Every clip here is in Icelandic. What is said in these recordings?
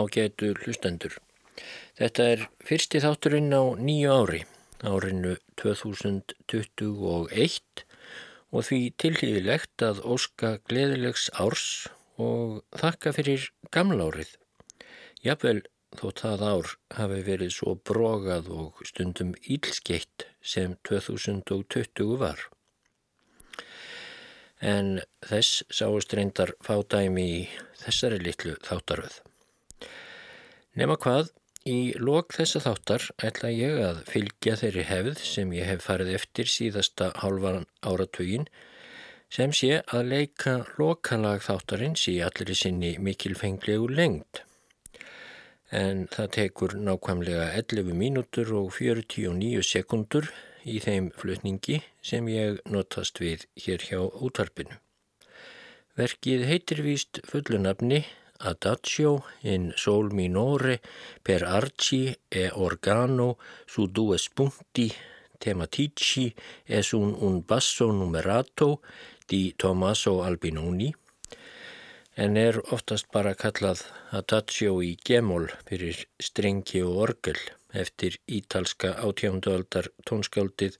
ágætu hlustendur. Þetta er fyrsti þátturinn á nýju ári, árinu 2021 og því tilhýðilegt að óska gleðilegs árs og þakka fyrir gamla árið. Jafnvel þótt það ár hafi verið svo brogað og stundum ílskeitt sem 2020 var. En þess sáust reyndar fádæmi í þessari litlu þáttaröð. Nefna hvað, í lok þessa þáttar ætla ég að fylgja þeirri hefð sem ég hef farið eftir síðasta hálfan áratugin sem sé að leika lokalag þáttarins í allir sinni mikilfenglegu lengt. En það tekur nákvæmlega 11 mínútur og 49 sekundur í þeim flutningi sem ég notast við hér hjá útvarpinu. Verkið heitir víst fullunafni Adagio in sol minore per arci e organo su due spunti tematici es un, un basso numerato di Tommaso Albinoni en er oftast bara kallað Adagio í gemol fyrir strengi og orgel eftir ítalska átjándualdar tónskáldið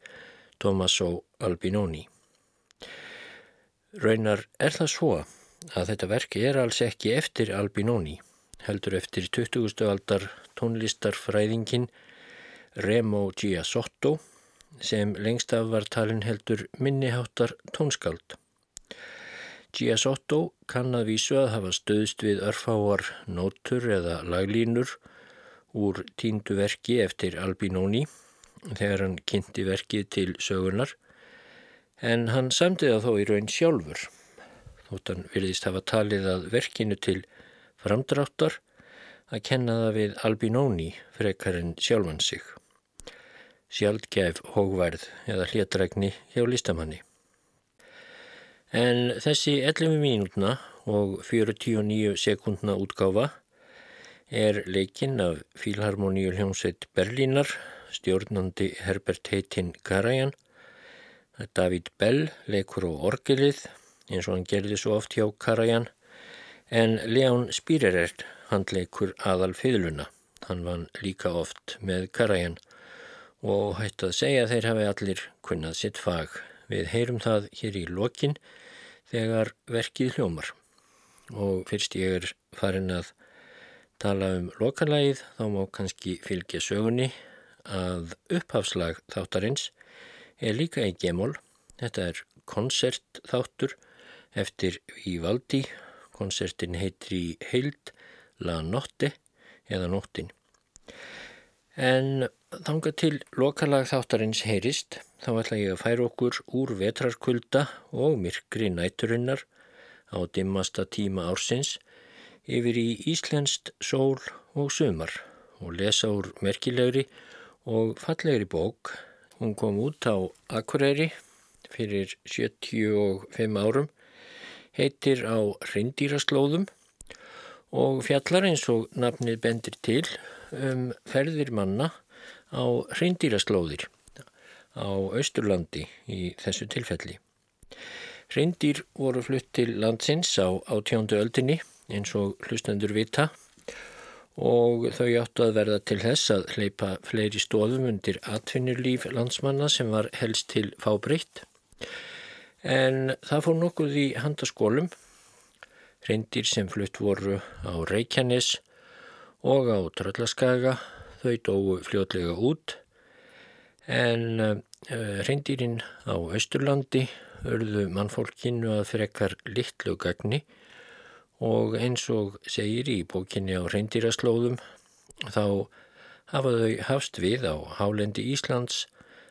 Tommaso Albinoni. Raunar er það svo að þetta verk er alls ekki eftir Albinoni, heldur eftir 20. aldar tónlistarfræðingin Remo Giasotto sem lengst af var talin heldur minniháttar tónskald. Giasotto kann að vísu að hafa stöðst við örfáar nótur eða laglínur úr tíndu verki eftir Albinoni þegar hann kynnti verkið til sögunar en hann samtiða þó í raun sjálfur þótt hann virðist hafa talið að verkinu til framdráttar að kenna það við Albinoni frekar en sjálfan sig. Sjálfgæf hógværð eða hlétrækni hjá listamanni. En þessi 11 mínútna og 49 sekundna útgáfa er leikinn af Fílharmoníu hljómsveit Berlínar, stjórnandi Herbert Heitin Karajan. David Bell leikur á orgelið eins og hann gerði svo oft hjá Karajan en Leon Spírerert handleikur aðal fiðluna. Hann vann líka oft með Karajan og hætti að segja að þeir hafi allir kunnað sitt fag. Við heyrum það hér í lokin þegar verkið hljómar og fyrst ég er farin að tala um lokalægið þá má kannski fylgja sögunni að upphafslag þáttarins er líka í gemól. Þetta er konsertþáttur eftir Vivaldi. Konsertin heitir í heild La Notte eða Nóttin. En þanga til lokalag þáttarins heyrist þá ætla ég að færa okkur úr vetrarkulda og myrkri næturinnar á dimmasta tíma ársins yfir í Íslenskt sól og sumar og lesa úr merkilegri og fallegri bók. Hún kom út á Akureyri fyrir 75 árum heitir á reyndýraslóðum og fjallar eins og nafnið bendir til um ferðir manna á reyndýraslóðir á Östurlandi í þessu tilfelli. Reyndýr voru flutt til landsins á átjándu öldinni eins og hlustendur vita og þau áttu að verða til þess að hleypa fleiri stóðum undir atvinnurlíf landsmanna sem var helst til fábreytt en það fór nokkuð í handaskólum, reyndir sem flutt voru á Reykjanes og á Tröllaskaga, þau dói fljótlega út, en eh, reyndirinn á Östurlandi örðu mannfólkinu að frekar litlu gagni. Og eins og segir í bókinni á reyndirastlóðum þá hafa þau hafst við á hálendi Íslands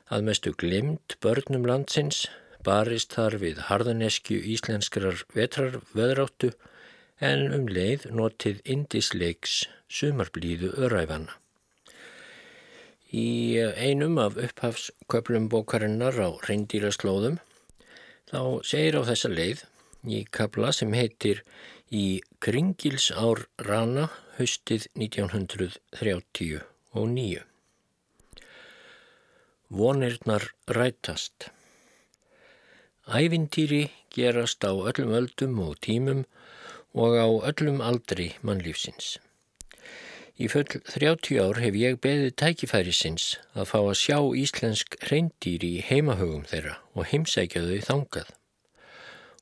að mestu glimt börnum landsins barist þar við harðaneskju íslenskrar vetrarveðráttu en um leið notið indisleiks sumarblíðu öræfana. Í einum af upphafsköplum bókarinnar á reyndýraslóðum þá segir á þessa leið í kapla sem heitir Í kringils ár rana haustið 1939. Vonirnar rætast Ævintýri gerast á öllum öldum og tímum og á öllum aldri mannlífsins. Í full 30 ár hef ég beðið tækifærisins að fá að sjá íslensk reyndýr í heimahögum þeirra og heimsækja þau þangað.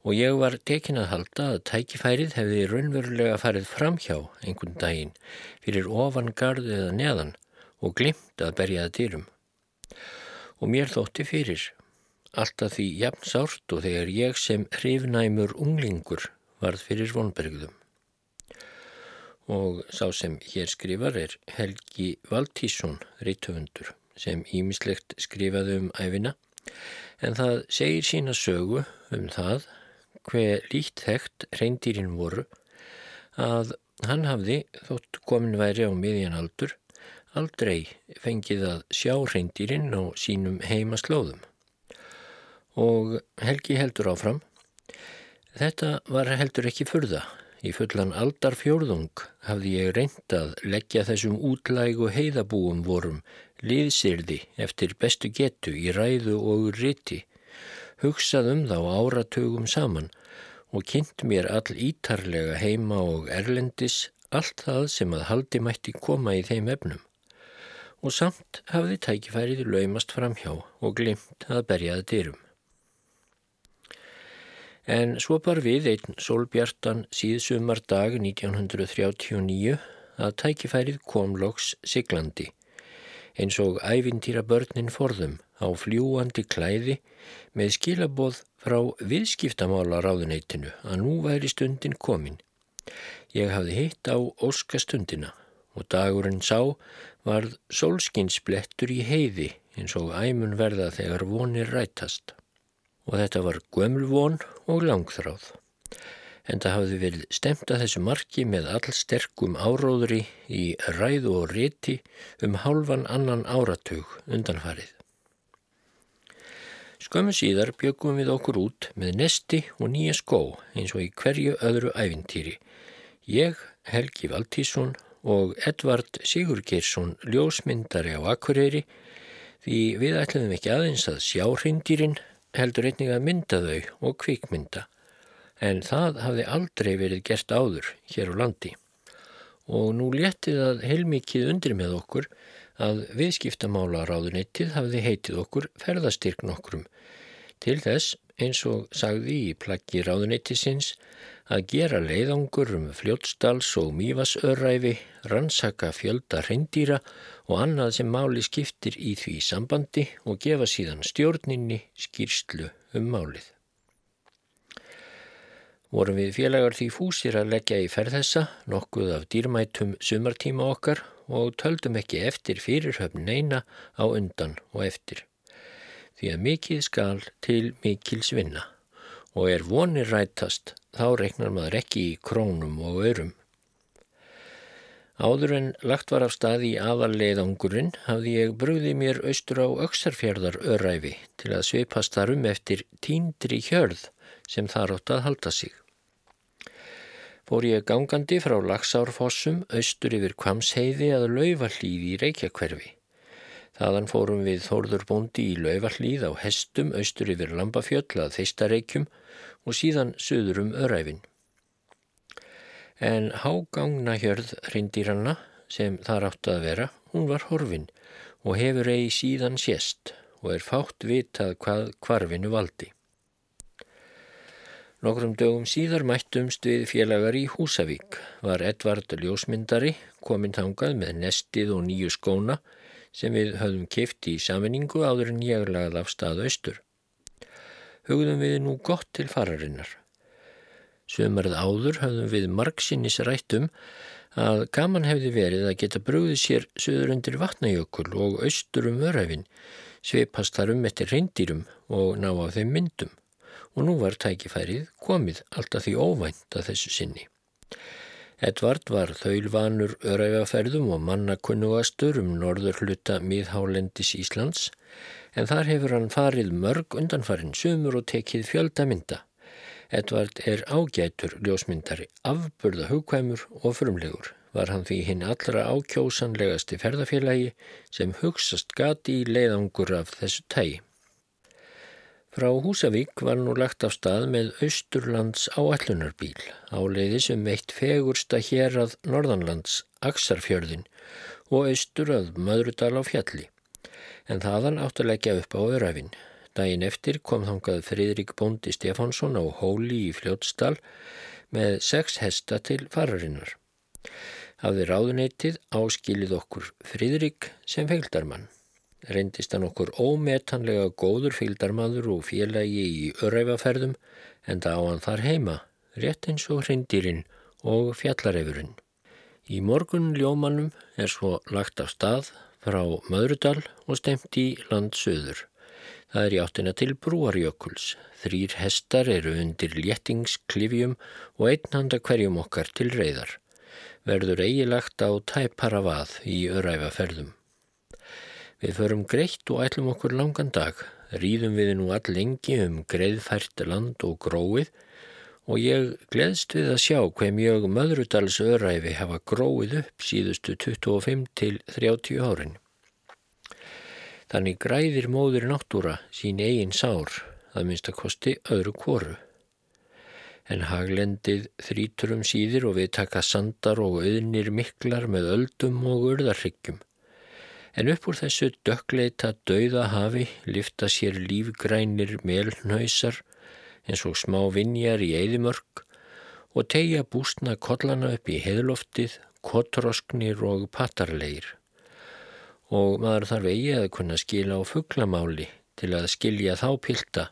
Og ég var tekin að halda að tækifærið hefði raunverulega farið framhjá einhvern daginn fyrir ofangarð eða neðan og glimt að berjaða dýrum. Og mér þótti fyrir, alltaf því jafn sárt og þegar ég sem hrifnæmur unglingur varð fyrir vonbergðum og sá sem hér skrifar er Helgi Valtísson, reittöfundur, sem ímislegt skrifaði um æfina, en það segir sína sögu um það hver líkt þekkt reyndýrin voru að hann hafði, þótt komin væri á miðjan aldur, aldrei fengið að sjá reyndýrin á sínum heimaslóðum. Og Helgi heldur áfram, þetta var heldur ekki furða, Í fullan aldarfjörðung hafði ég reynd að leggja þessum útlægu heiðabúum vorum liðsirði eftir bestu getu í ræðu og riti, hugsað um þá áratugum saman og kynnt mér all ítarlega heima og erlendis allt það sem að haldi mætti koma í þeim efnum. Og samt hafði tækifærið laumast framhjá og glimt að berjaða dyrum. En svo bar við einn solbjartan síðsumar dag 1939 að tækifærið kom loks siglandi, eins og ævintýra börnin forðum á fljúandi klæði með skilaboð frá viðskiptamála ráðuneytinu að nú væri stundin komin. Ég hafði hitt á óskastundina og dagurinn sá varð solskinsblettur í heiði eins og æmun verða þegar vonir rætast og þetta var gömlvon og langþráð. En það hafði verið stemt að þessu marki með allsterkum áróðri í ræðu og riti um hálfan annan áratug undanfarið. Skömmu síðar bjögum við okkur út með nesti og nýja skó eins og í hverju öðru æfintýri. Ég, Helgi Valtísson og Edvard Sigurgeirsson ljósmyndari á Akureyri því við ætlum ekki aðeins að sjá hrindýrin heldur einnig að mynda þau og kvikmynda en það hafði aldrei verið gert áður hér á landi. Og nú léttið að heilmikið undir með okkur að viðskiptamála ráðunettið hafði heitið okkur ferðastyrk nokkrum til þess eins og sagði í plaggi ráðunettisins að gera leiðangur um fljótsdals og mývasöræfi, rannsaka fjölda reyndýra og annað sem máli skiptir í því sambandi og gefa síðan stjórninni skýrslu um málið. Vorum við félagar því fúsir að leggja í ferð þessa nokkuð af dýrmætum sumartíma okkar og töldum ekki eftir fyrirhöfn neina á undan og eftir. Því að mikið skal til mikils vinna og er vonir rætast þá reiknar maður ekki í krónum og örum. Áður en lagt var af stað í aðalleiðangurinn hafði ég brúði mér austur á auksarfjörðar öræfi til að sveipast þar um eftir tíndri hjörð sem þar átt að halda sig. Fór ég gangandi frá Lagsárfossum austur yfir Kvamsheiði að laufallíði í Reykjakverfi. Þaðan fórum við Þórður bóndi í laufallíð á hestum austur yfir Lambafjöll að Þeistareykjum og síðan söður um öræfin. En hágangna hjörð rindýranna sem þar átti að vera, hún var horfin og hefur eigi síðan sést og er fátt vitað hvað kvarfinu valdi. Nokkrum dögum síðar mættumst við félagar í Húsavík. Var Edvard ljósmyndari kominn þangað með nestið og nýju skóna sem við höfðum kift í saminningu áður en ég lagði af stað austur hugðum við nú gott til fararinnar. Sömarð áður hafðum við margsinnis rættum að gaman hefði verið að geta brúðið sér söður undir vatnajökul og austur um öræfin, sveipast þar um eftir reyndýrum og ná á þeim myndum og nú var tækifærið komið alltaf því óvænt að þessu sinni. Edvard var þaulvanur öræfaferðum og mannakunnugastur um norður hluta miðhálendis Íslands en þar hefur hann farið mörg undanfarin sumur og tekið fjöldamynda. Edvard er ágætur ljósmyndari, afburða hugkvæmur og frumlegur. Var hann því hinn allra ákjósanlegasti ferðafélagi sem hugsast gati í leiðangur af þessu tægi. Frá Húsavík var nú lagt af stað með Austurlands áallunarbíl áleiði sem eitt fegursta hér að Norðanlands, Aksarfjörðin og austur að Möðrudal á fjalli. En þaðan átt að leggja upp á öræfin. Dægin eftir kom þangað Fridrik Bóndi Stefánsson á Hóli í Fljótsdal með sex hesta til fararinnar. Hafði ráðuneytið áskilið okkur Fridrik sem fengdarmann reyndist hann okkur ómetanlega góður fylgdarmadur og félagi í öræfaferðum en það á hann þar heima, rétt eins og hrindýrin og fjallarefurinn. Í morgun ljómanum er svo lagt af stað frá Möðrudal og stemt í landsöður. Það er í áttina til Brúarjökuls. Þrýr hestar eru undir léttingsklifjum og einnhanda hverjum okkar til reyðar. Verður eigilagt á tæpara vað í öræfaferðum. Við förum greitt og ætlum okkur langan dag. Rýðum við nú all lengi um greiðfært land og gróið og ég gleðst við að sjá hver mjög möðrudals öræfi hafa gróið upp síðustu 25 til 30 árin. Þannig græðir móður náttúra sín eigin sár, að minnst að kosti öðru kóru. En haglendið þrítur um síðir og við taka sandar og auðnir miklar með öldum og urðarryggjum. En upp úr þessu dökkleita dauða hafi lifta sér lífgrænir melnhausar eins og smá vinjar í eðimörk og tegja bústna kollana upp í heðloftið, kotrosknir og patarleir. Og maður þarf eigi að kunna skila á fugglamáli til að skilja þá pilta.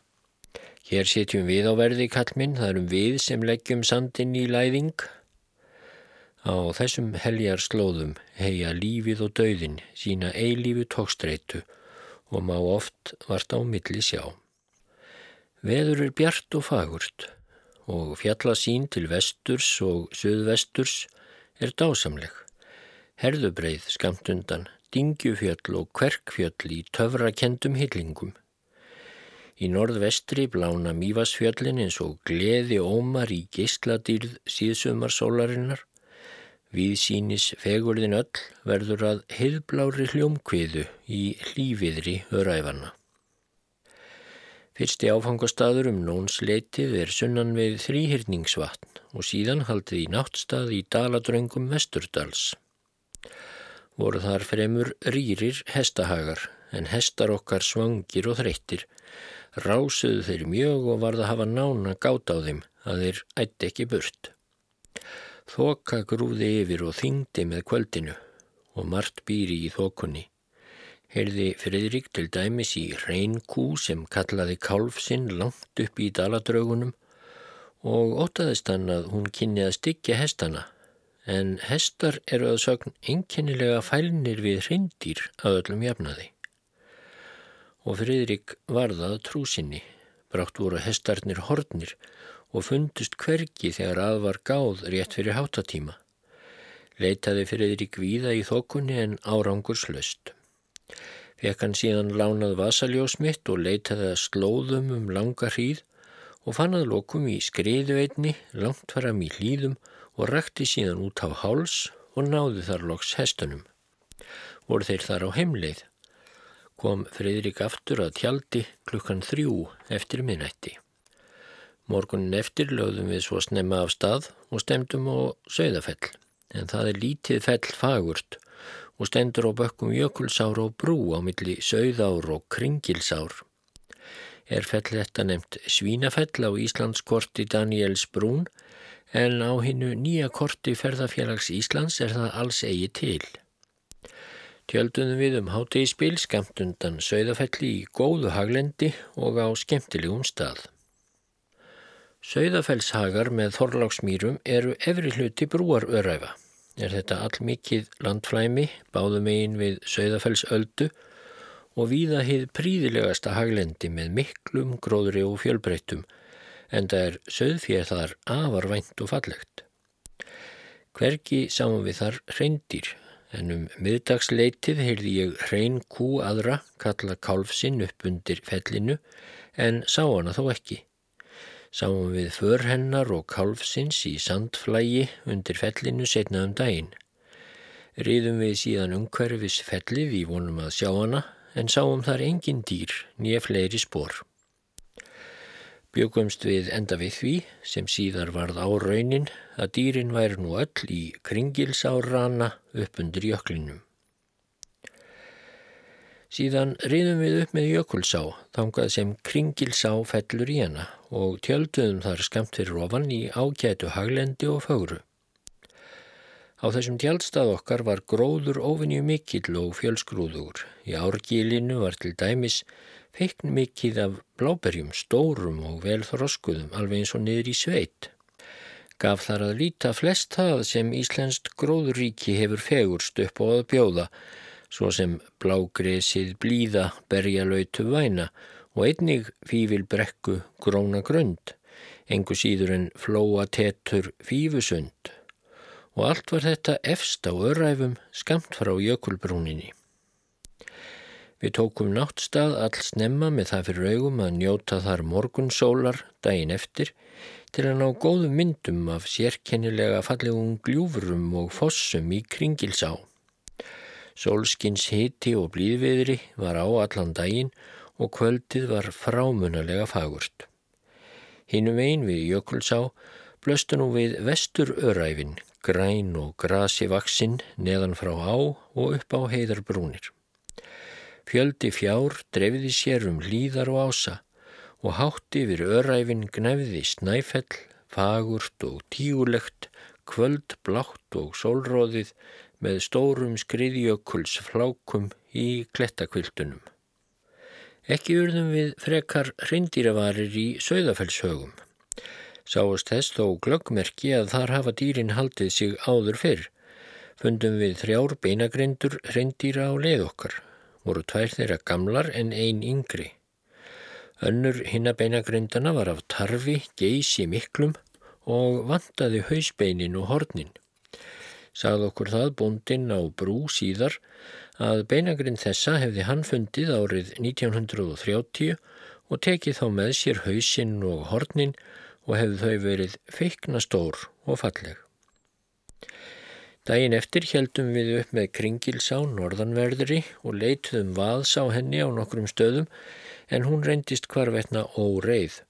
Hér setjum við á verði kallminn, það erum við sem leggjum sandin í læðing Á þessum heljar slóðum heia lífið og dauðin sína eilífu tókstreitu og má oft vart á milli sjá. Veður er bjart og fagurt og fjallasín til vesturs og söðvesturs er dásamleg. Herðubreið skamt undan, dingjufjöll og kverkfjöll í töfrakendum hyllingum. Í norðvestri blána mývasfjöllin eins og gleði ómar í geysladýrð síðsumarsólarinnar Viðsýnis fegurðin öll verður að heiðblári hljómkviðu í hlýfiðri öræfana. Fyrsti áfangastadur um nónsleitið er sunnan við þrýhyrningsvatn og síðan haldið í náttstað í Daladröngum Vesturdals. Voru þar fremur rýrir hestahagar en hestar okkar svangir og þreyttir. Rásuðu þeir mjög og varða að hafa nána gátt á þeim að þeir ætti ekki burt. Þoka grúði yfir og þingdi með kvöldinu og margt býri í þokunni. Heyrði Fridrik til dæmis í reynkú sem kallaði kálfsinn langt upp í daladraugunum og ótaðist hann að hún kynni að styggja hestana en hestar eru að sögn einkennilega fælnir við hreindir að öllum jafnaði. Og Fridrik varðað trúsinni, brátt voru hestarnir hornir og fundust hvergi þegar að var gáð rétt fyrir hátatíma. Leitaði fyrir þeirri gvíða í þokunni en árangur slöst. Fekk hann síðan lánað vasaljós mitt og leitaði að slóðum um langa hríð og fann að lokum í skriðu einni, langt fram í hlýðum og rakti síðan út á háls og náði þar loks hestunum. Voru þeir þar á heimleið. Kom Fridrik aftur að tjaldi klukkan þrjú eftir minnætti. Morgunin eftir lögðum við svo snemma af stað og stemdum á sögðafell, en það er lítið fell fagurt og stendur á bökkum jökulsár og brú á milli sögðár og kringilsár. Er fell þetta nefnt Svínafell á Íslandskorti Daniels Brún, en á hinnu nýja korti ferðarfélags Íslands er það alls eigi til. Tjöldunum við um hátegispil skamt undan sögðafelli í góðu haglendi og á skemmtilegum stað. Sauðafellshagar með Þorláksmýrum eru efri hluti brúaröræfa. Er þetta allmikið landflæmi, báðum eigin við Sauðafellsöldu og víða hið príðilegasta haglendi með miklum, gróðri og fjölbreyttum, en það er söðfér þar afarvænt og fallegt. Hverki sáum við þar reyndir, en um miðdagsleitið heyrði ég reyn kú aðra kalla kálfsinn upp undir fellinu, en sá hana þó ekki. Sáum við för hennar og kálfsins í sandflægi undir fellinu setna um daginn. Riðum við síðan umhverfis fellið í vonum að sjá hana en sáum þar engin dýr nýja fleiri spór. Bjögumst við enda við því sem síðar varð á raunin að dýrin væri nú öll í kringilsárana upp undir jöklinum. Síðan riðum við upp með jökulsá, þangað sem kringilsá fellur í hana og tjölduðum þar skamt fyrir ofan í ágætu haglendi og fögru. Á þessum tjaldstað okkar var gróður ofinju mikill og fjölsgrúður. Í árgílinu var til dæmis feikn mikill af bláberjum, stórum og velþroskuðum, alveg eins og niður í sveit. Gaf þar að líta flest það sem Íslenskt gróðuríki hefur fegurst upp á að bjóða, svo sem blágresið blíða, berjalautu væna og einnig fífil brekku gróna grönd, engu síður en flóa tetur fífusund og allt var þetta efst á öræfum skamt frá jökulbrúninni. Við tókum náttstað all snemma með það fyrir augum að njóta þar morgunsólar daginn eftir til að ná góðum myndum af sérkennilega fallegum gljúfurum og fossum í kringilsá. Sólskins hiti og blíðviðri var á allan daginn og kvöldið var frámunalega fagurt. Hinnum einn við Jökulsá blöstu nú við vestur öræfin, græn og grasi vaksinn neðan frá á og upp á heiðarbrúnir. Fjöldi fjár drefiði sér um líðar og ása og hátti yfir öræfin gnæfiði snæfell, fagurt og tígulegt, kvöld, blátt og sólróðið með stórum skriðjökuls flákum í klettakvildunum. Ekki urðum við frekar hrindýravarir í sögðafellshögum. Sáast þess þó glöggmerki að þar hafa dýrin haldið sig áður fyrr. Fundum við þrjár beinagrindur reyndýra á leið okkar. Voru tvær þeirra gamlar en ein yngri. Önnur hinna beinagrindana var af tarfi, geysi miklum og vantaði hausbeinin og hornin. Sagð okkur það búndinn á brú síðar að beinagrind þessa hefði hann fundið árið 1930 og tekið þá með sér hausinn og hornin og hefðu þau verið feikna stór og falleg. Dægin eftir heldum við upp með kringilsá norðanverðri og leituðum vaðs á henni á nokkrum stöðum en hún reyndist hvarvetna óreið.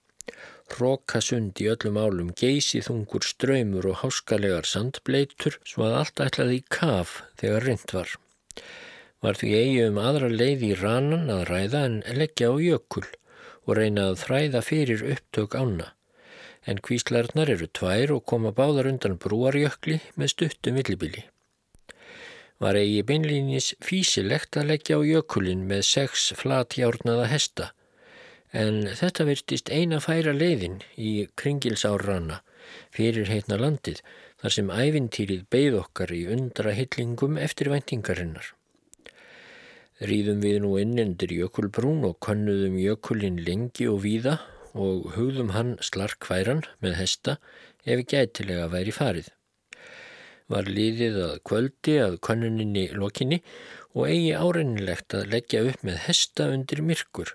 Rókasund í öllum álum geysi þungur ströymur og háskalegar sandbleitur svo að allt ætlaði í kaf þegar reynd var. Var því eigi um aðra leið í ranan að ræða en leggja á jökul og reyna að þræða fyrir upptök ána en kvíslarnar eru tvær og koma báðar undan brúarjökli með stuttum villibili. Var eigi beinlýnis físilegt að leggja á jökulin með sex flatjárnaða hesta, en þetta virtist eina færa leiðin í kringilsárrana fyrir heitna landið þar sem ævintýrið beigð okkar í undra hillingum eftir væntingarinnar. Rýðum við nú inn undir jökulbrún og konnuðum jökulin lengi og víða og hugðum hann slarkværan með hesta ef gætilega væri farið. Var líðið að kvöldi að konuninni lokinni og eigi árennilegt að leggja upp með hesta undir myrkur.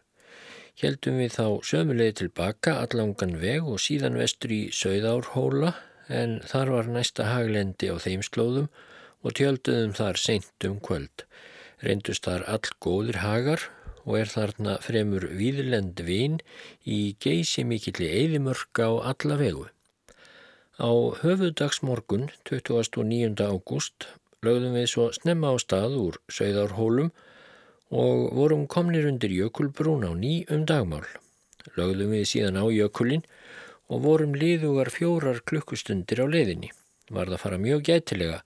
Heldum við þá sömulegði tilbaka allangan veg og síðan vestur í Söðárhóla en þar var næsta haglendi á þeim slóðum og tjölduðum þar seint um kvöld. Reyndust þar all góðir hagar og er þarna fremur víðlend vin í geysi mikilli eðimörk á alla vegu. Á höfudagsmorgun 29. ágúst lögðum við svo snemma á stað úr Söðarhólum og vorum komnir undir Jökulbrún á ný um dagmál. Lögðum við síðan á Jökulin og vorum liðugar fjórar klukkustundir á leiðinni. Var það fara mjög gætilega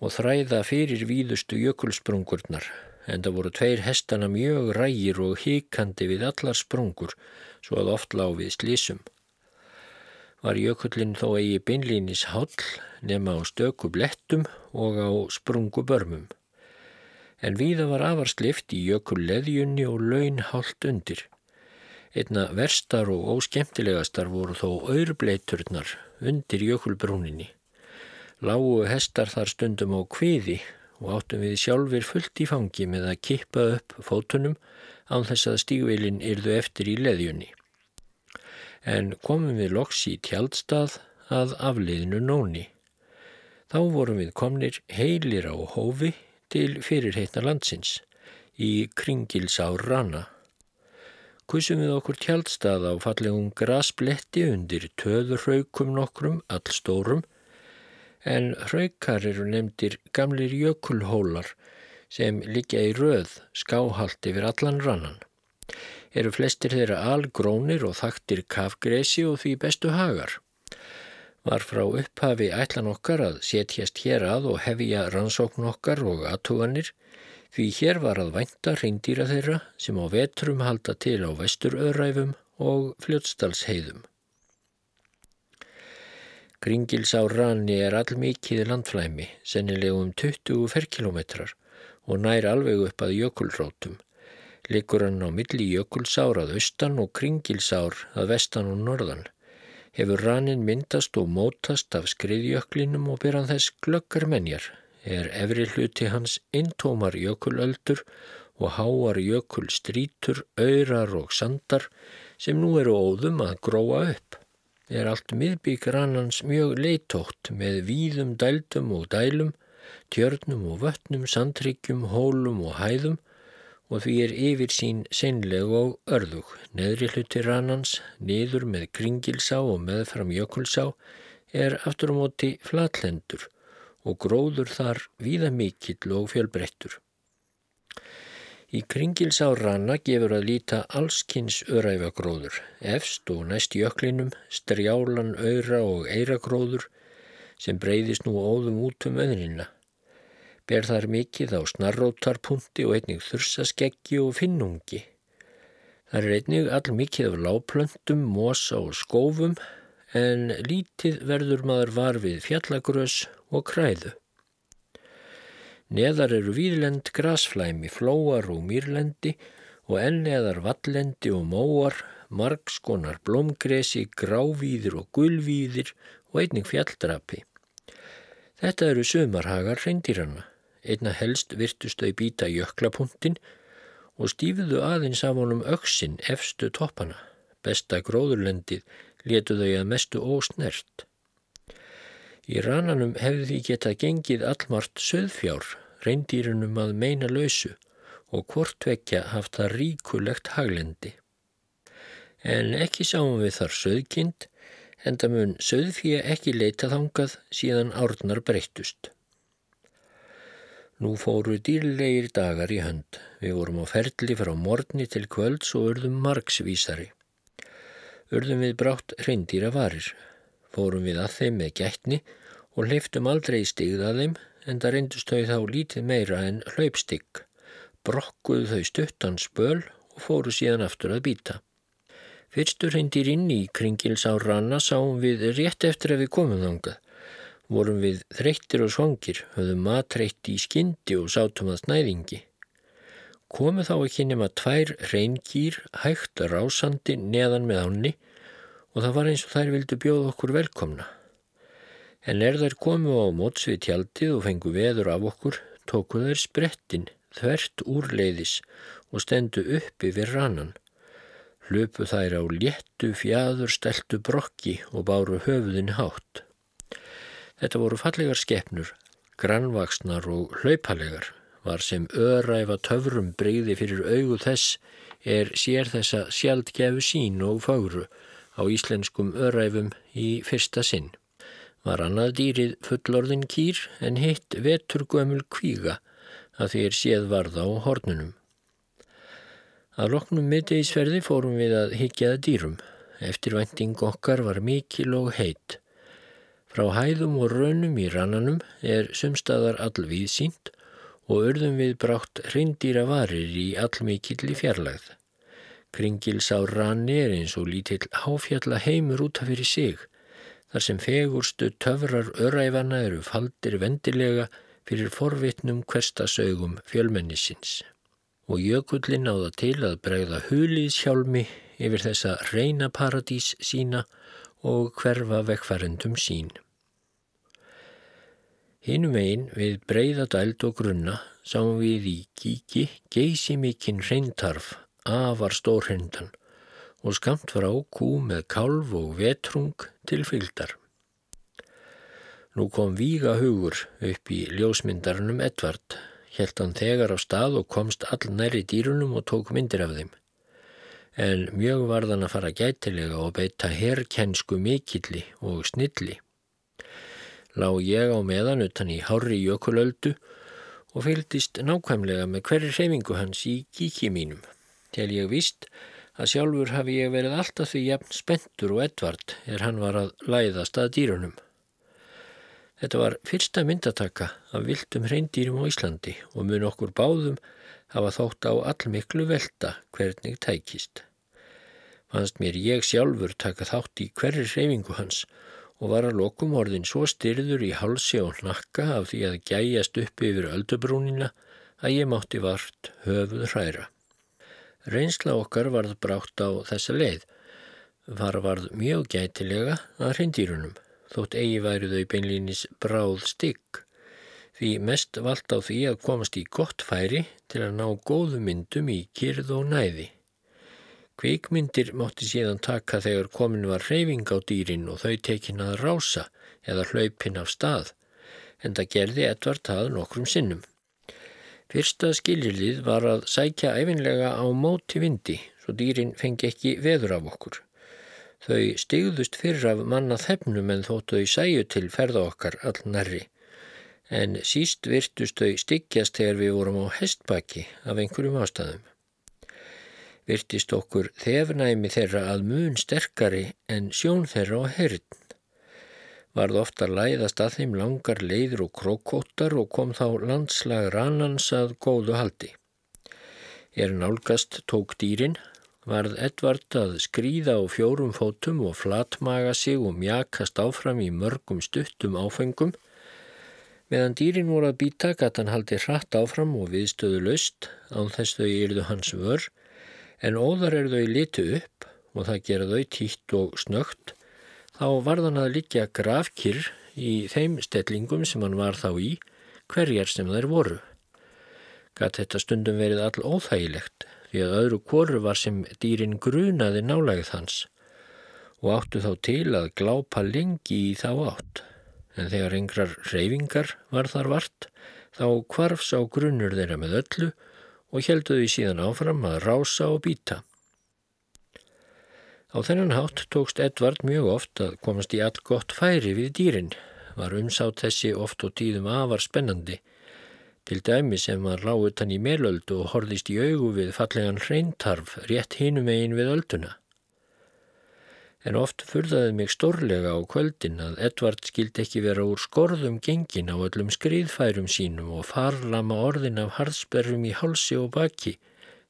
og þræða fyrir víðustu jökulsprungurnar en það voru tveir hestana mjög rægir og híkandi við allar sprungur svo að oft lág við slísum. Var jökullin þó eigi beinlínis hall nema á stöku blettum og á sprungu börmum. En víða var afarslift í jökulleðjunni og laun haldt undir. Einna verstar og óskemtilegastar voru þó aurbleiturnar undir jökulbrúninni. Lágu hestar þar stundum á kviði og áttum við sjálfur fullt í fangi með að kippa upp fótunum án þess að stígveilin yrðu eftir í leðjunni. En komum við loks í tjaldstað að afliðinu nóni. Þá vorum við komnir heilir á hófi til fyrirheitna landsins í kringilsár rana. kusum við okkur tjaldstað á fallegum grasbletti undir töðurhaukum nokkrum, allstórum, en hraukar eru nefndir gamlir jökulhólar sem liggja í röð skáhalt yfir allan rannan. Eru flestir þeirra algrónir og þaktir kafgresi og því bestu hagar. Var frá upphafi ætlan okkar að setjast hér að og hefja rannsókn okkar og aðtuganir því hér var að vænta reyndýra þeirra sem á vetrum halda til á vesturöðræfum og fljótstalsheiðum. Kringilsá ranni er allmikið landflæmi, sennilegum 20 ferkilometrar og nær alveg upp að jökulrótum. Liggur hann á milli jökulsár að austan og kringilsár að vestan og norðan. Hefur rannin myndast og mótast af skriðjöklinum og byrjan þess glöggar menjar. Er efri hluti hans intómar jökulöldur og háar jökulstrítur, öyrar og sandar sem nú eru óðum að gróa upp. Er allt miðbygg rannans mjög leitótt með víðum dældum og dælum tjörnum og vötnum, sandryggjum, hólum og hæðum og því er yfir sín seinleg og örðug. Neðri hluti rannans, niður með kringilsá og meðfram jökulsá er aftur á móti flatlendur og gróður þar víða mikill og fjölbreyttur. Í kringilsá ranna gefur að líta allskynns öræfagróður, efst og næst jöklinum, strjálan, öyra og eiragróður sem breyðist nú óðum út um öðnina ber þar mikið á snarrótarpunti og einnig þursaskeggi og finnungi. Það er einnig all mikið af láplöntum, mosa og skófum en lítið verður maður var við fjallagrös og kræðu. Neðar eru výrlend grasflæmi, flóar og mýrlendi og enneðar vallendi og móar, margskonar blómgresi, grávíðir og gulvíðir og einnig fjalldrapi. Þetta eru sömarhagar reyndýrana. Einna helst virtust þau býta jöklapunktin og stífuðu aðeins af honum öksin efstu toppana. Besta gróðurlendið letu þau að mestu ósnert. Í rananum hefði því getað gengið allmart söðfjár, reyndýrunum að meina lausu og hvortvekja haft það ríkulegt haglendi. En ekki sáum við þar söðkind, en það mun söðfíja ekki leita þangað síðan árnar breyttust. Nú fóru dýrlegir dagar í hönd. Við vorum á ferli frá morgni til kvölds og urðum margsvísari. Urðum við brátt reyndýra varir. Fórum við að þeim með gætni og leiftum aldrei stigð að þeim en það reyndust þau þá lítið meira en hlaupstigg. Brokkuðu þau stuttan spöl og fóru síðan aftur að býta. Fyrstur reyndir inn í kringils á ranna sáum við rétt eftir að við komum þangað vorum við þreyttir og svangir, höfðum matreitt í skyndi og sátum að snæðingi. Komu þá ekki nema tvær reyngýr hægt rásandi neðan með ánni og það var eins og þær vildu bjóða okkur velkomna. En er þær komu á móts við tjaldið og fengu veður af okkur, tóku þær sprettin, þvert úrleiðis og stendu uppi við rannan. Hlupu þær á léttu fjadur steltu brokki og báru höfuðin hátt. Þetta voru fallegar skepnur, grannvaksnar og hlaupalegar, var sem öræfa töfrum breyði fyrir augu þess er sér þessa sjaldgefu sín og fagru á íslenskum öræfum í fyrsta sinn. Var annað dýrið fullorðin kýr en hitt vetur gömul kvíga að því er séð varða á hornunum. Að loknum miðdegisferði fórum við að higgjaða dýrum. Eftirvænting okkar var mikil og heitt. Frá hæðum og raunum í rannanum er sumstaðar allvíð sínt og urðum við brátt reyndýra varir í allmikilli fjarlagð. Kringils á ranni er eins og lítill háfjalla heimur út af fyrir sig, þar sem fegurstu töfrar öræfana eru faldir vendilega fyrir forvitnum hverstasaugum fjölmennisins. Og jökullin áða til að bregða huliðshjálmi yfir þessa reyna paradís sína og hverfa vekkfærendum sín. Hinnum einn við breyða dæld og grunna sáum við í kíki geysi mikinn reyntarf, afar stórhendan og skamt frá kú með kálf og vetrung til fylgdar. Nú kom víga hugur upp í ljósmyndarnum Edvard, helt hann þegar á stað og komst all næri dýrunum og tók myndir af þeim. en mjög varðan að fara gætilega og beita herrkennsku mikilli og snilli. Lá ég á meðan utan í hári jökulöldu og fylgdist nákvæmlega með hverju hreyfingu hans í kíki mínum. Til ég vist að sjálfur hafi ég verið alltaf því jafn spentur og Edvard er hann var að læðast að dýrunum. Þetta var fyrsta myndataka af viltum hreindýrum á Íslandi og mun okkur báðum hafa þótt á allmiklu velta hvernig tækist. Fannst mér ég sjálfur taka þátt í hverju hreyfingu hans og var að lokum orðin svo styrður í halsi og hnakka af því að gæjast upp yfir öldubrúnina að ég mátti vart höfuð hræra. Reynsla okkar varð brátt á þessa leið. Var varð mjög gætilega að hrindýrunum, þótt eigi væri þau beinlínis bráð stygg. Því mest vald á því að komast í gott færi til að ná góðu myndum í kyrð og næði. Kvikmyndir mótti síðan taka þegar komin var hreyfing á dýrin og þau tekin að rása eða hlaupin af stað, en það gerði Edvard það nokkrum sinnum. Fyrsta skiljilið var að sækja æfinlega á móti vindi, svo dýrin fengi ekki veður af okkur. Þau stigðust fyrir af manna þefnum en þóttu þau sæju til ferða okkar all nærri, en síst virtust þau styggjast þegar við vorum á hestbaki af einhverjum ástæðum virtist okkur þefnæmi þeirra að mun sterkari en sjón þeirra og herrn. Varð ofta læðast að þeim langar leiður og krókóttar og kom þá landslag rannans að góðu haldi. Er nálgast tók dýrin, varð Edvard að skrýða á fjórum fótum og flatmaga sig og mjakast áfram í mörgum stuttum áfengum. Meðan dýrin voru að býta gæti hann haldi hratt áfram og viðstöðu löst án þess þau yrðu hans vörð en óðar er þau litu upp og það gera þau títt og snögt, þá varðan að líka grafkýr í þeim stellingum sem hann var þá í, hverjar sem þær voru. Gat þetta stundum verið all óþægilegt því að öðru kóru var sem dýrin grunaði nálægð hans og áttu þá til að glápa lengi í þá átt. En þegar yngrar reyfingar var þar vart, þá kvarfs á grunur þeirra með öllu og helduði síðan áfram að rása og býta. Á þennan hátt tókst Edvard mjög oft að komast í allt gott færi við dýrin, var umsátt þessi oft og tíðum afar spennandi, til dæmi sem var lágut hann í melöldu og horðist í augu við fallegan hreintarf rétt hinum eigin við ölduna en oft furðaði mig stórlega á kvöldin að Edvard skildi ekki vera úr skorðum gengin á öllum skriðfærum sínum og farlama orðin af harðsperrum í hálsi og baki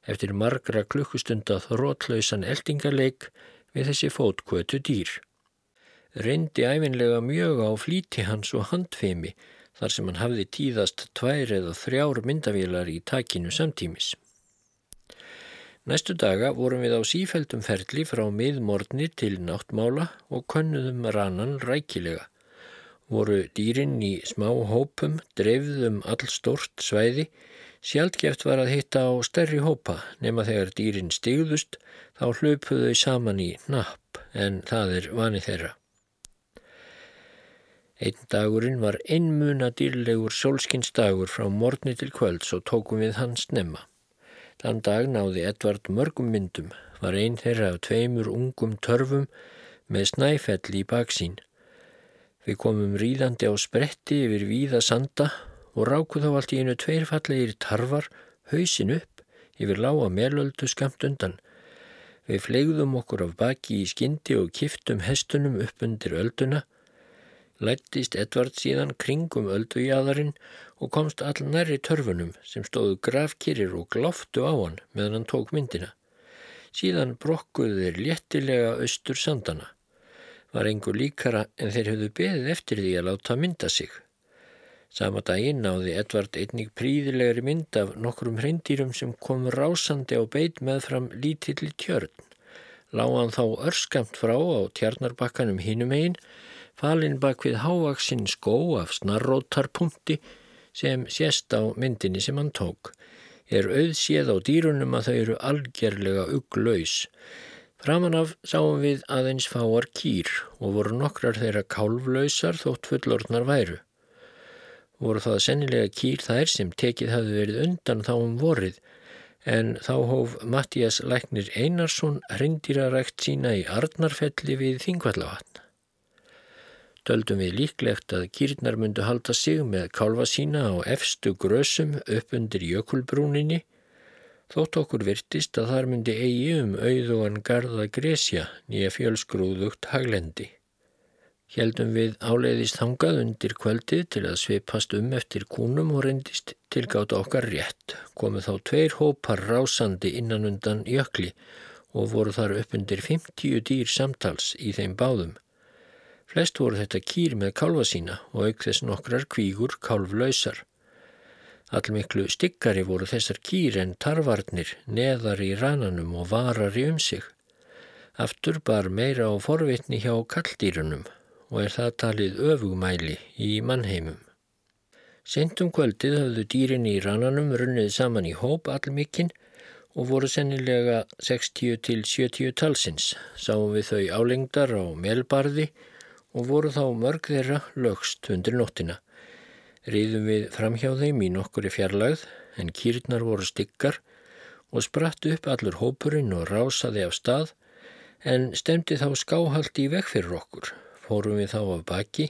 eftir margra klukkustunda þrótlausan eldingarleik við þessi fótkvötu dýr. Reyndi æfinlega mjög á flíti hans og handfemi þar sem hann hafði tíðast tvær eða þrjár myndavílar í takinu samtímis. Næstu daga vorum við á sífældum ferli frá miðmorni til náttmála og könnuðum rannan rækilega. Voru dýrin í smá hópum, dreifðum all stort svæði, sjálfgeft var að hitta á stærri hópa nema þegar dýrin stigðust þá hlöpuðu þau saman í napp en það er vani þeirra. Einn dagurinn var einmuna dýrlegur sólskinsdagur frá morni til kvölds og tókum við hans nefna. Þann dag náði Edvard mörgum myndum, var einn þeirra af tveimur ungum törfum með snæfell í baksín. Við komum ríðandi á spretti yfir víða sanda og rákuð á allt í einu tveirfallegir tarfar, hausin upp, yfir lága melöldu skamt undan. Við flegðum okkur af baki í skyndi og kiftum hestunum upp undir ölduna. Lættist Edvard síðan kringum öldujæðarinn og komst all næri törfunum sem stóðu grafkirir og gloftu á hann meðan hann tók myndina. Síðan brokkuðu þeir léttilega austur sandana. Var einhver líkara en þeir höfðu beðið eftir því að láta mynda sig. Sama daginn náði Edvard einnig príðilegri mynd af nokkrum hreindýrum sem kom rásandi á beit með fram lítilli tjörn. Láðan þá örskamt frá á tjarnarbakkanum hinum einn, falinn bak við hávaksinn skó af snarrótarpunkti sem sést á myndinni sem hann tók, er auðséð á dýrunum að þau eru algjörlega ugglaus. Framan af sáum við aðeins fáar kýr og voru nokkrar þeirra kálflausar þótt fullorðnar væru. Voru það sennilega kýr þær sem tekið hafði verið undan þá um vorið, en þá hóf Mattias Læknir Einarsson hrindýrarækt sína í Arnarfelli við Þingvallavatn. Döldum við líklegt að kýrnar myndu halda sig með kálfa sína á efstu grösum upp undir jökulbrúninni, þótt okkur virtist að þar myndi eigi um auðugan garda gresja nýja fjölsgrúðugt haglendi. Hjeldum við áleiðist hangað undir kvöldið til að svipast um eftir kúnum og reyndist tilgáta okkar rétt. Komu þá tveir hópar rásandi innan undan jökli og voru þar upp undir 50 dýr samtals í þeim báðum. Flest voru þetta kýr með kálfa sína og auk þess nokkrar kvígur kálflausar. Allmiklu styggari voru þessar kýr en tarvarnir, neðar í rananum og varar í um sig. Aftur bar meira á forvitni hjá kalldýrunum og er það talið öfugmæli í mannheimum. Sentum kvöldið höfðu dýrin í rannanum runnið saman í hóp allmikinn og voru sennilega 60 til 70 talsins. Sáum við þau álengdar á melbarði og voru þá mörg þeirra lögst undir nóttina. Riðum við framhjá þeim í nokkuri fjarlagð en kýrnar voru stykkar og spratt upp allur hópurinn og rásaði af stað en stemdi þá skáhaldi í vekk fyrir okkur fórum við þá af baki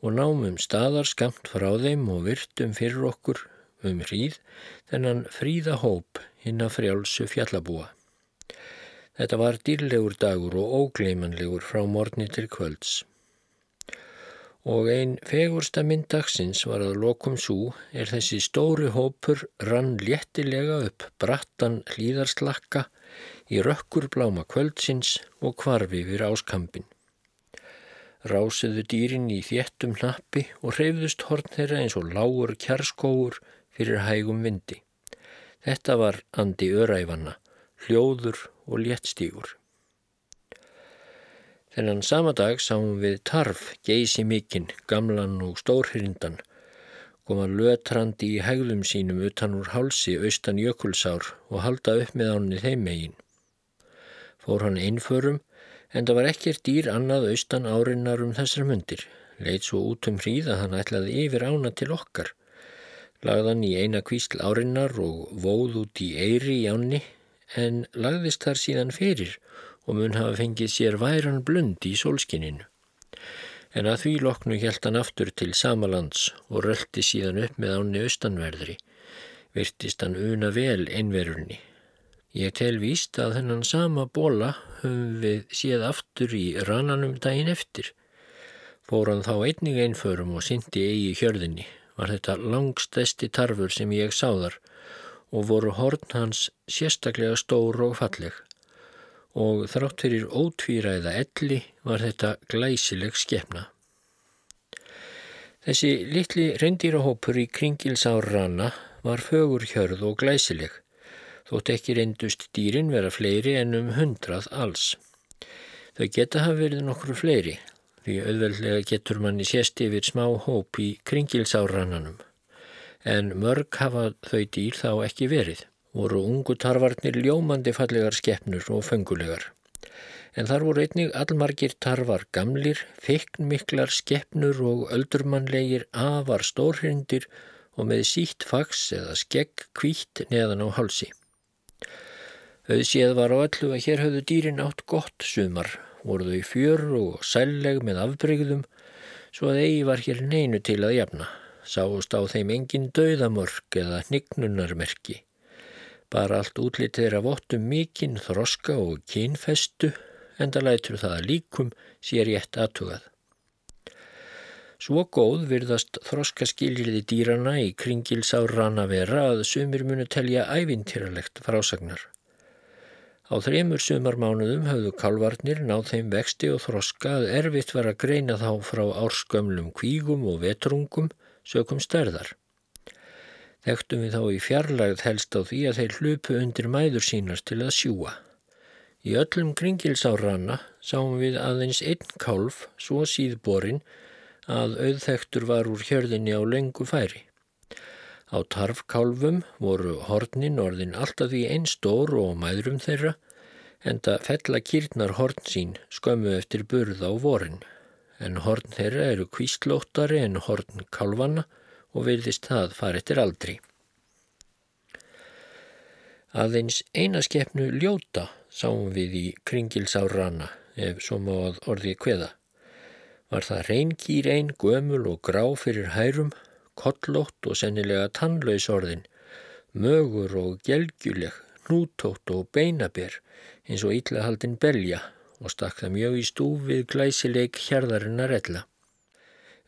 og námum staðar skamt frá þeim og virtum fyrir okkur um hríð þennan fríða hóp hinn að frjálsu fjallabúa. Þetta var dýrlegur dagur og ógleimanlegur frá morni til kvölds. Og einn fegursta mynd dagsins var að lokum svo er þessi stóri hópur rann léttilega upp brattan hlýðarslakka í rökkur bláma kvöldsins og kvarfi við áskampin. Rásiðu dýrin í þéttum hnappi og hreyfðust horn þeirra eins og lágur kjarskóur fyrir hægum vindi. Þetta var andi öræfanna, hljóður og léttstígur. Þennan sama dag sáum við tarf, geysi mikinn, gamlan og stórhrindan, koma lötrandi í hægðum sínum utan úr hálsi austan jökulsár og halda upp með ánni þeim megin. Fór hann einförum en það var ekkert dýr annað austan árinnar um þessar mundir. Leit svo út um hríð að hann ætlaði yfir ána til okkar. Lagðan í eina kvísl árinnar og vóð út í eiri í ánni en lagðist þar síðan fyrir og mun hafa fengið sér væran blund í sólskininu. En að því loknu hjælt hann aftur til samalands og röldi síðan upp með áni austanverðri. Virtist hann una vel einverunni. Ég tel víst að þennan sama bóla höfum við séð aftur í rananum daginn eftir. Fór hann þá einnig einförum og syndi eigi hjörðinni. Var þetta langstesti tarfur sem ég sáðar og voru horn hans sérstaklega stór og falleg. Og þrátt fyrir ótvíræða elli var þetta glæsileg skefna. Þessi litli reyndýrahópur í kringilsárrana var fögur hjörð og glæsileg þótt ekki reyndust dýrin vera fleiri en um hundrað alls. Þau geta hafa verið nokkru fleiri, því auðveldlega getur manni sést yfir smá hóp í kringilsárannanum. En mörg hafa þau dýr þá ekki verið, voru ungu tarfarnir ljómandi fallegar skeppnur og fengulegar. En þar voru einnig allmargir tarfar gamlir, feiknmiklar skeppnur og öldurmannlegir afar stórhrindir og með sítt fags eða skegg kvítt neðan á hálsi. Auðséð var á öllu að hér höfðu dýrin átt gott sumar, voru þau fjör og sælleg með afbrygðum, svo að eigi var hér neinu til að jafna. Sáust á þeim engin döðamörk eða hnignunarmerki. Bara allt útlitið er að vottum mikinn þroska og kynfestu, enda lætur það líkum sér rétt aðtugað. Svo góð virðast þroska skiljiði dýrana í kringilsá rana vera að sumir munu telja ævintýralegt frásagnar. Á þreymur sumarmánuðum höfðu kalvarnir náð þeim vexti og þroska að erfitt var að greina þá frá árskömmlum kvígum og vetrungum sökum stærðar. Þekktum við þá í fjarlagð helst á því að þeir hlupu undir mæður sínar til að sjúa. Í öllum kringilsárana sáum við aðeins einn kálf, svo síðborin, að auðþektur var úr hjörðinni á lengu færi. Á tarfkálfum voru hornin orðin alltaf því einn stór og mæðrum þeirra en það fell að kýrnar horn sín skömmu eftir burð á vorin. En horn þeirra eru kvíslóttari en horn kálfanna og virðist það fara eftir aldri. Aðeins einaskeppnu ljóta sáum við í kringilsárana ef svo má að orðið kveða. Var það reynkýr einn, gömul og grá fyrir hærum, kollótt og sennilega tannlaus orðin, mögur og gelgjuleg, nútótt og beinaber eins og íllahaldin belja og stakk það mjög í stúfið glæsileik hjarðarinnar ella.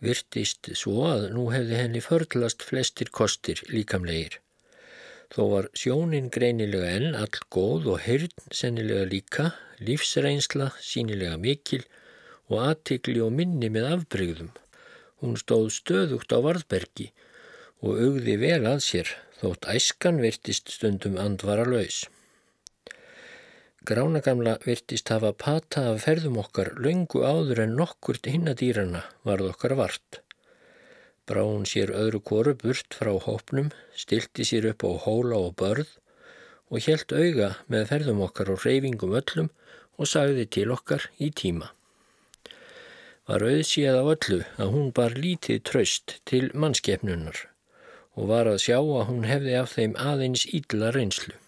Virtist svo að nú hefði henni förlast flestir kostir líkamlegir. Þó var sjónin greinilega enn all góð og heyrn sennilega líka, lífsreynsla sínilega mikil og aðtikli og minni með afbrygðum. Hún stóð stöðugt á varðbergi og augði vel að sér þótt æskan virtist stundum andvara laus. Gránagamla virtist hafa pata af ferðum okkar laungu áður en nokkurt hinnadýrana varð okkar vart. Brá hún sér öðru koru burt frá hópnum, stilti sér upp á hóla og börð og helt auga með ferðum okkar og reyfingum öllum og sagði til okkar í tíma. Var auðsíð á öllu að hún bar lítið tröst til mannskefnunar og var að sjá að hún hefði af þeim aðeins ídla reynslu.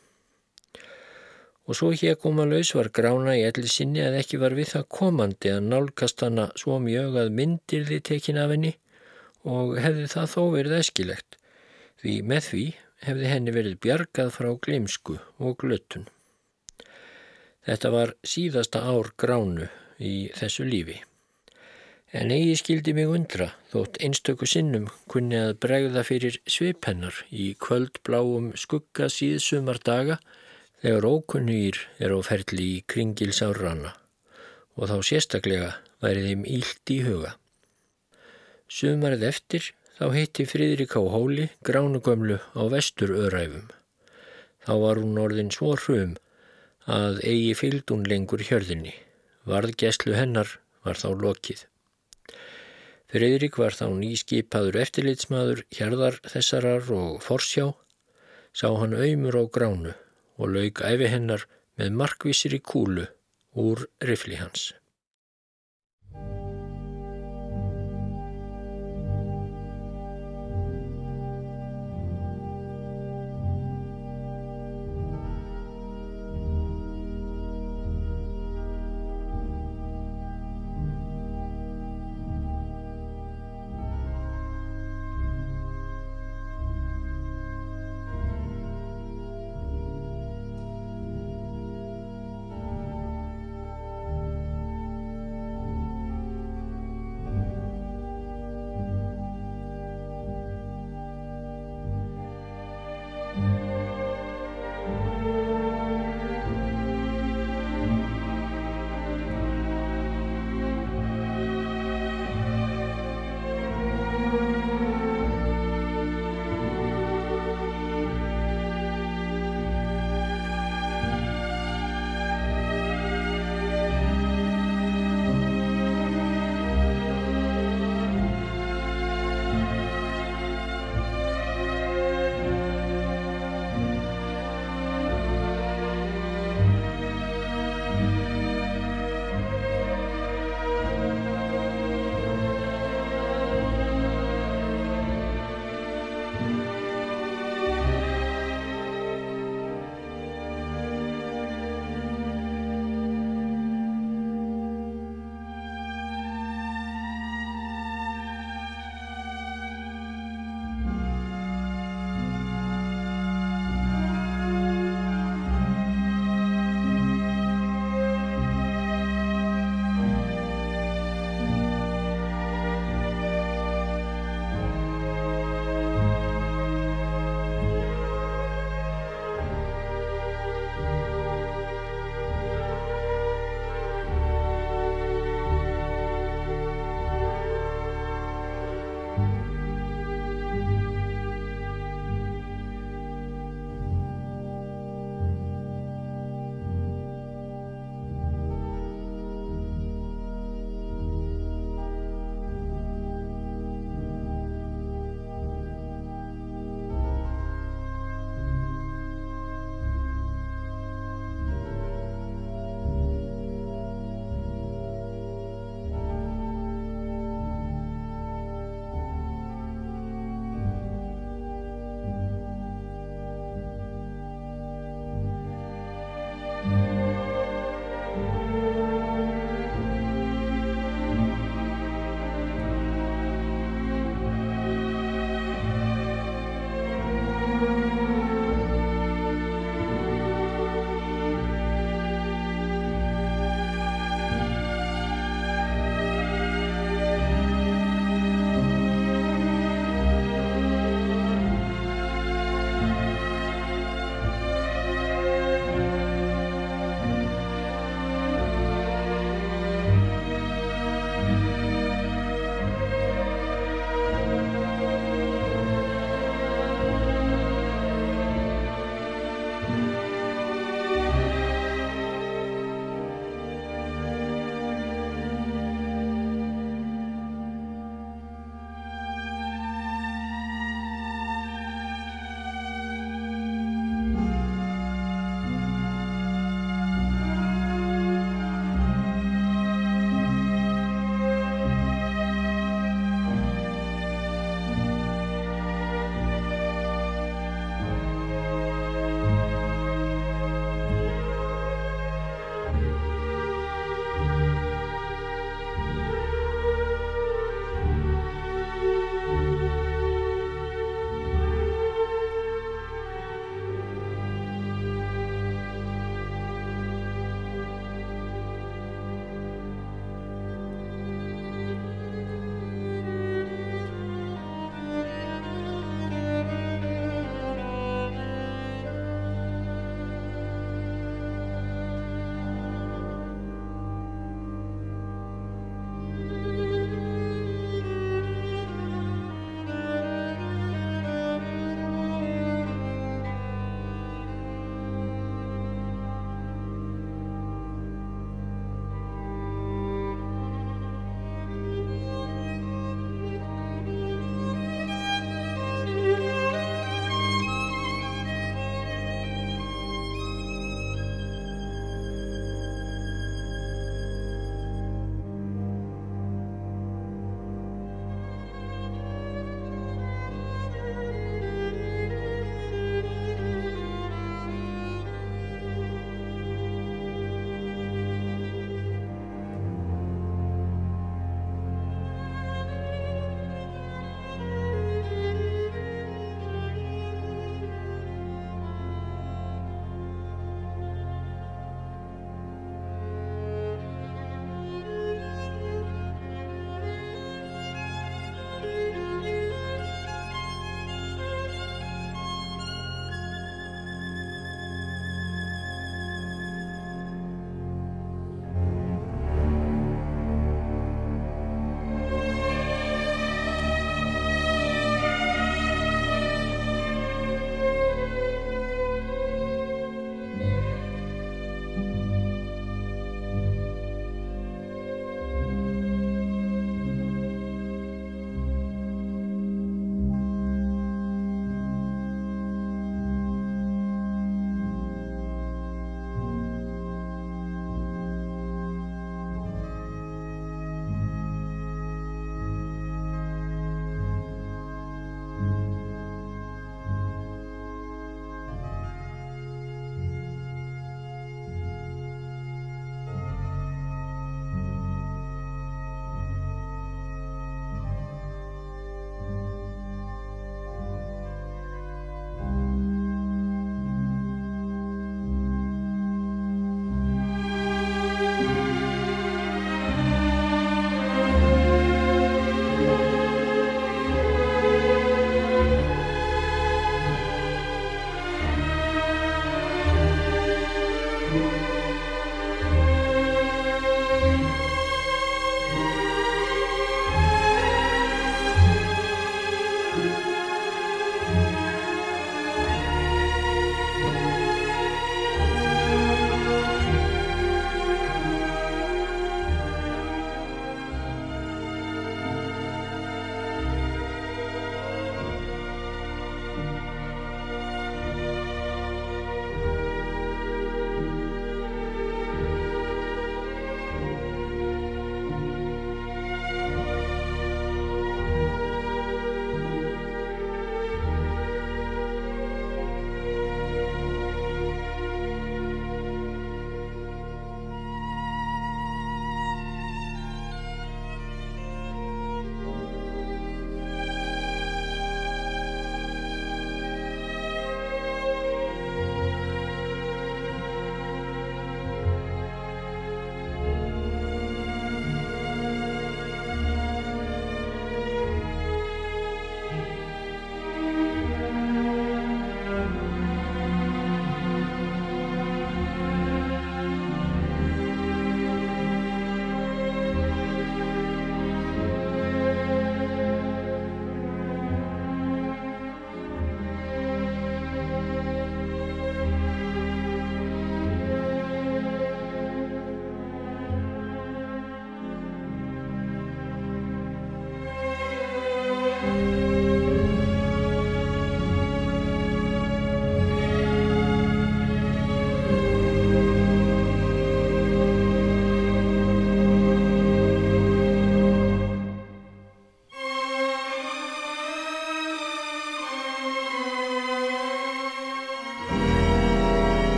Og svo hér koma laus var grána í elli sinni að ekki var við það komandi að nálgast hana svo mjög að myndir þið tekin af henni og hefði það þó verið eskilegt því með því hefði henni verið bjargað frá glimsku og glöttun. Þetta var síðasta ár gránu í þessu lífi. En eigi skildi mig undra þótt einstöku sinnum kunni að bregða fyrir svipennar í kvöldbláum skugga síðsumar daga þegar ókunnýr er á ferli í kringilsárrana og þá sérstaklega væri þeim ílt í huga. Sumarið eftir þá hitti Fridrik á hóli gránugömlu á vestur öræfum. Þá var hún orðin svo hrum að eigi fylgdún lengur hjörðinni. Varðgæslu hennar var þá lokið. Fridrik var þá nýskipaður eftirlitsmaður hérðar þessarar og forsjá, sá hann auðmur á gránu og laug æfi hennar með markvísir í kúlu úr rifli hans.